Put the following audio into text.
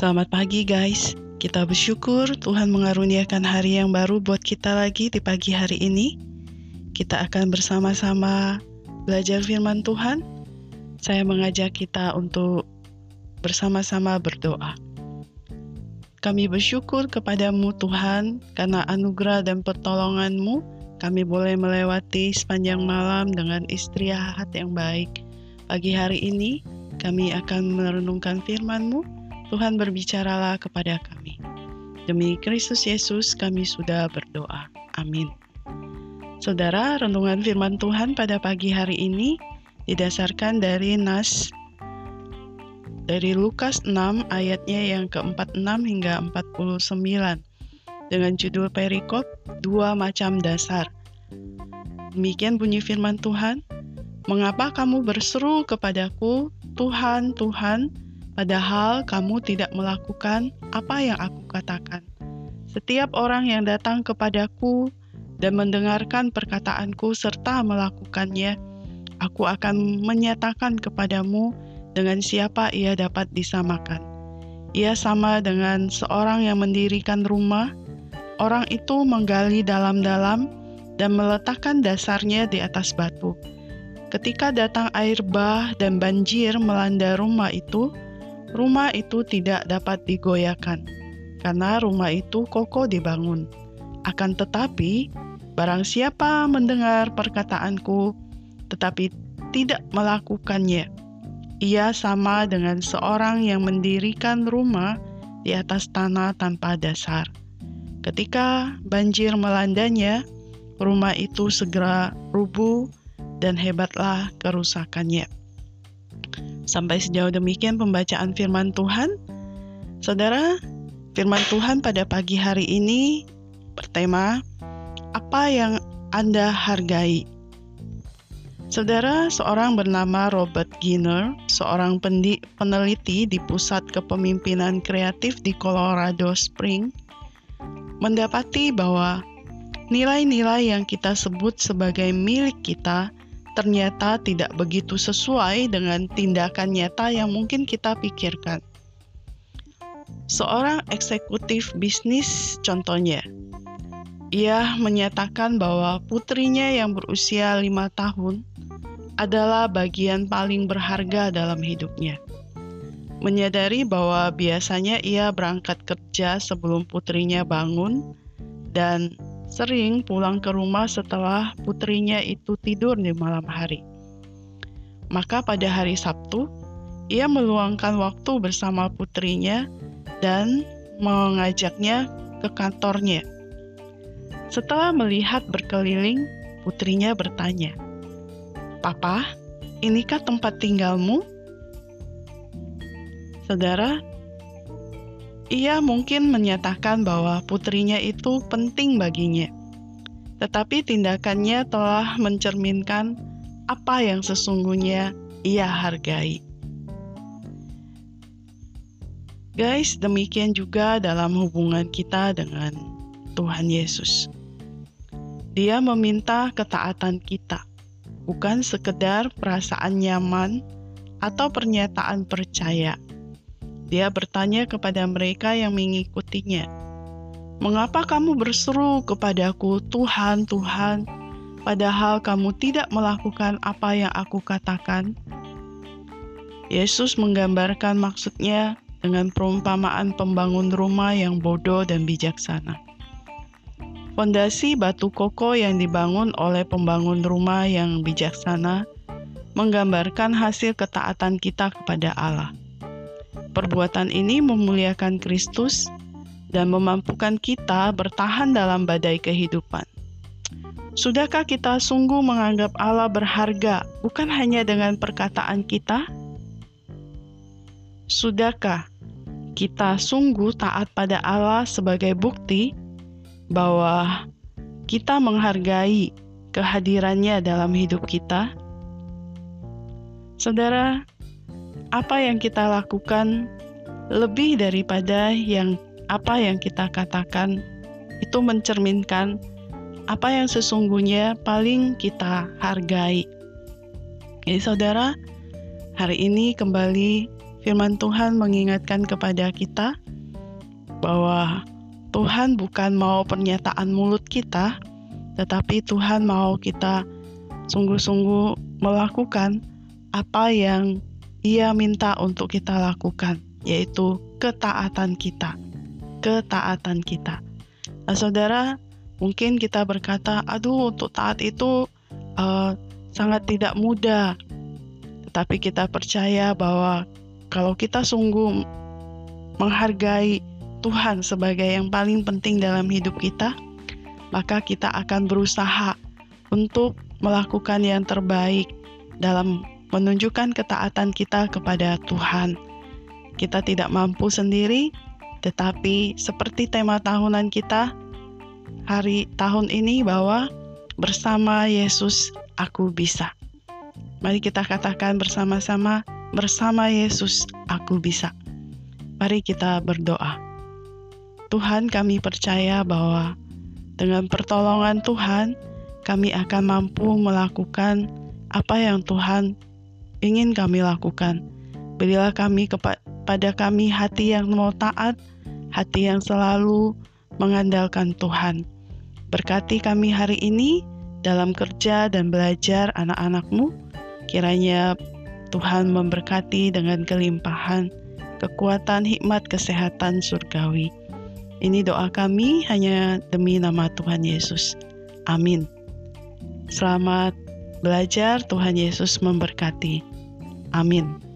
Selamat pagi guys. Kita bersyukur Tuhan mengaruniakan hari yang baru buat kita lagi di pagi hari ini. Kita akan bersama-sama belajar firman Tuhan. Saya mengajak kita untuk bersama-sama berdoa. Kami bersyukur kepadamu Tuhan karena anugerah dan pertolonganmu kami boleh melewati sepanjang malam dengan istirahat yang baik. Pagi hari ini kami akan merenungkan firman-Mu. Tuhan berbicaralah kepada kami. Demi Kristus Yesus kami sudah berdoa. Amin. Saudara, renungan firman Tuhan pada pagi hari ini didasarkan dari Nas dari Lukas 6 ayatnya yang ke-46 hingga 49 dengan judul perikop dua macam dasar. Demikian bunyi firman Tuhan, Mengapa kamu berseru kepadaku, Tuhan, Tuhan, padahal kamu tidak melakukan apa yang aku katakan? Setiap orang yang datang kepadaku dan mendengarkan perkataanku serta melakukannya, aku akan menyatakan kepadamu dengan siapa ia dapat disamakan. Ia sama dengan seorang yang mendirikan rumah. Orang itu menggali dalam-dalam dan meletakkan dasarnya di atas batu. Ketika datang air bah dan banjir melanda rumah itu, rumah itu tidak dapat digoyahkan karena rumah itu kokoh dibangun. Akan tetapi, barang siapa mendengar perkataanku tetapi tidak melakukannya, ia sama dengan seorang yang mendirikan rumah di atas tanah tanpa dasar. Ketika banjir melandanya, rumah itu segera rubuh dan hebatlah kerusakannya. Sampai sejauh demikian pembacaan firman Tuhan. Saudara, firman Tuhan pada pagi hari ini bertema apa yang Anda hargai. Saudara, seorang bernama Robert Giner, seorang peneliti di Pusat Kepemimpinan Kreatif di Colorado Spring, mendapati bahwa nilai-nilai yang kita sebut sebagai milik kita ternyata tidak begitu sesuai dengan tindakan nyata yang mungkin kita pikirkan. Seorang eksekutif bisnis contohnya, ia menyatakan bahwa putrinya yang berusia lima tahun adalah bagian paling berharga dalam hidupnya. Menyadari bahwa biasanya ia berangkat kerja sebelum putrinya bangun dan sering pulang ke rumah setelah putrinya itu tidur di malam hari. Maka pada hari Sabtu, ia meluangkan waktu bersama putrinya dan mengajaknya ke kantornya. Setelah melihat berkeliling, putrinya bertanya, "Papa, inikah tempat tinggalmu?" Saudara, ia mungkin menyatakan bahwa putrinya itu penting baginya, tetapi tindakannya telah mencerminkan apa yang sesungguhnya ia hargai. Guys, demikian juga dalam hubungan kita dengan Tuhan Yesus. Dia meminta ketaatan kita, bukan sekedar perasaan nyaman atau pernyataan percaya dia bertanya kepada mereka yang mengikutinya, "Mengapa kamu berseru kepadaku, Tuhan, Tuhan, padahal kamu tidak melakukan apa yang aku katakan?" Yesus menggambarkan maksudnya dengan perumpamaan pembangun rumah yang bodoh dan bijaksana. Fondasi batu koko yang dibangun oleh pembangun rumah yang bijaksana menggambarkan hasil ketaatan kita kepada Allah. Perbuatan ini memuliakan Kristus dan memampukan kita bertahan dalam badai kehidupan. Sudahkah kita sungguh menganggap Allah berharga, bukan hanya dengan perkataan kita? Sudahkah kita sungguh taat pada Allah sebagai bukti bahwa kita menghargai kehadirannya dalam hidup kita? Saudara, apa yang kita lakukan lebih daripada yang apa yang kita katakan itu mencerminkan apa yang sesungguhnya paling kita hargai. Jadi saudara, hari ini kembali firman Tuhan mengingatkan kepada kita bahwa Tuhan bukan mau pernyataan mulut kita, tetapi Tuhan mau kita sungguh-sungguh melakukan apa yang Ia minta untuk kita lakukan, yaitu ketaatan kita. Ketaatan kita. Nah, saudara, mungkin kita berkata, "Aduh, untuk taat itu uh, sangat tidak mudah." Tetapi kita percaya bahwa kalau kita sungguh menghargai Tuhan sebagai yang paling penting dalam hidup kita, maka kita akan berusaha untuk melakukan yang terbaik dalam menunjukkan ketaatan kita kepada Tuhan. Kita tidak mampu sendiri, tetapi seperti tema tahunan kita hari tahun ini bahwa bersama Yesus aku bisa. Mari kita katakan bersama-sama, bersama Yesus aku bisa. Mari kita berdoa. Tuhan, kami percaya bahwa dengan pertolongan Tuhan, kami akan mampu melakukan apa yang Tuhan ingin kami lakukan. Berilah kami kepada kami hati yang mau taat, hati yang selalu mengandalkan Tuhan. Berkati kami hari ini dalam kerja dan belajar anak-anakmu. Kiranya Tuhan memberkati dengan kelimpahan, kekuatan, hikmat, kesehatan surgawi. Ini doa kami hanya demi nama Tuhan Yesus. Amin. Selamat belajar, Tuhan Yesus memberkati. Amin.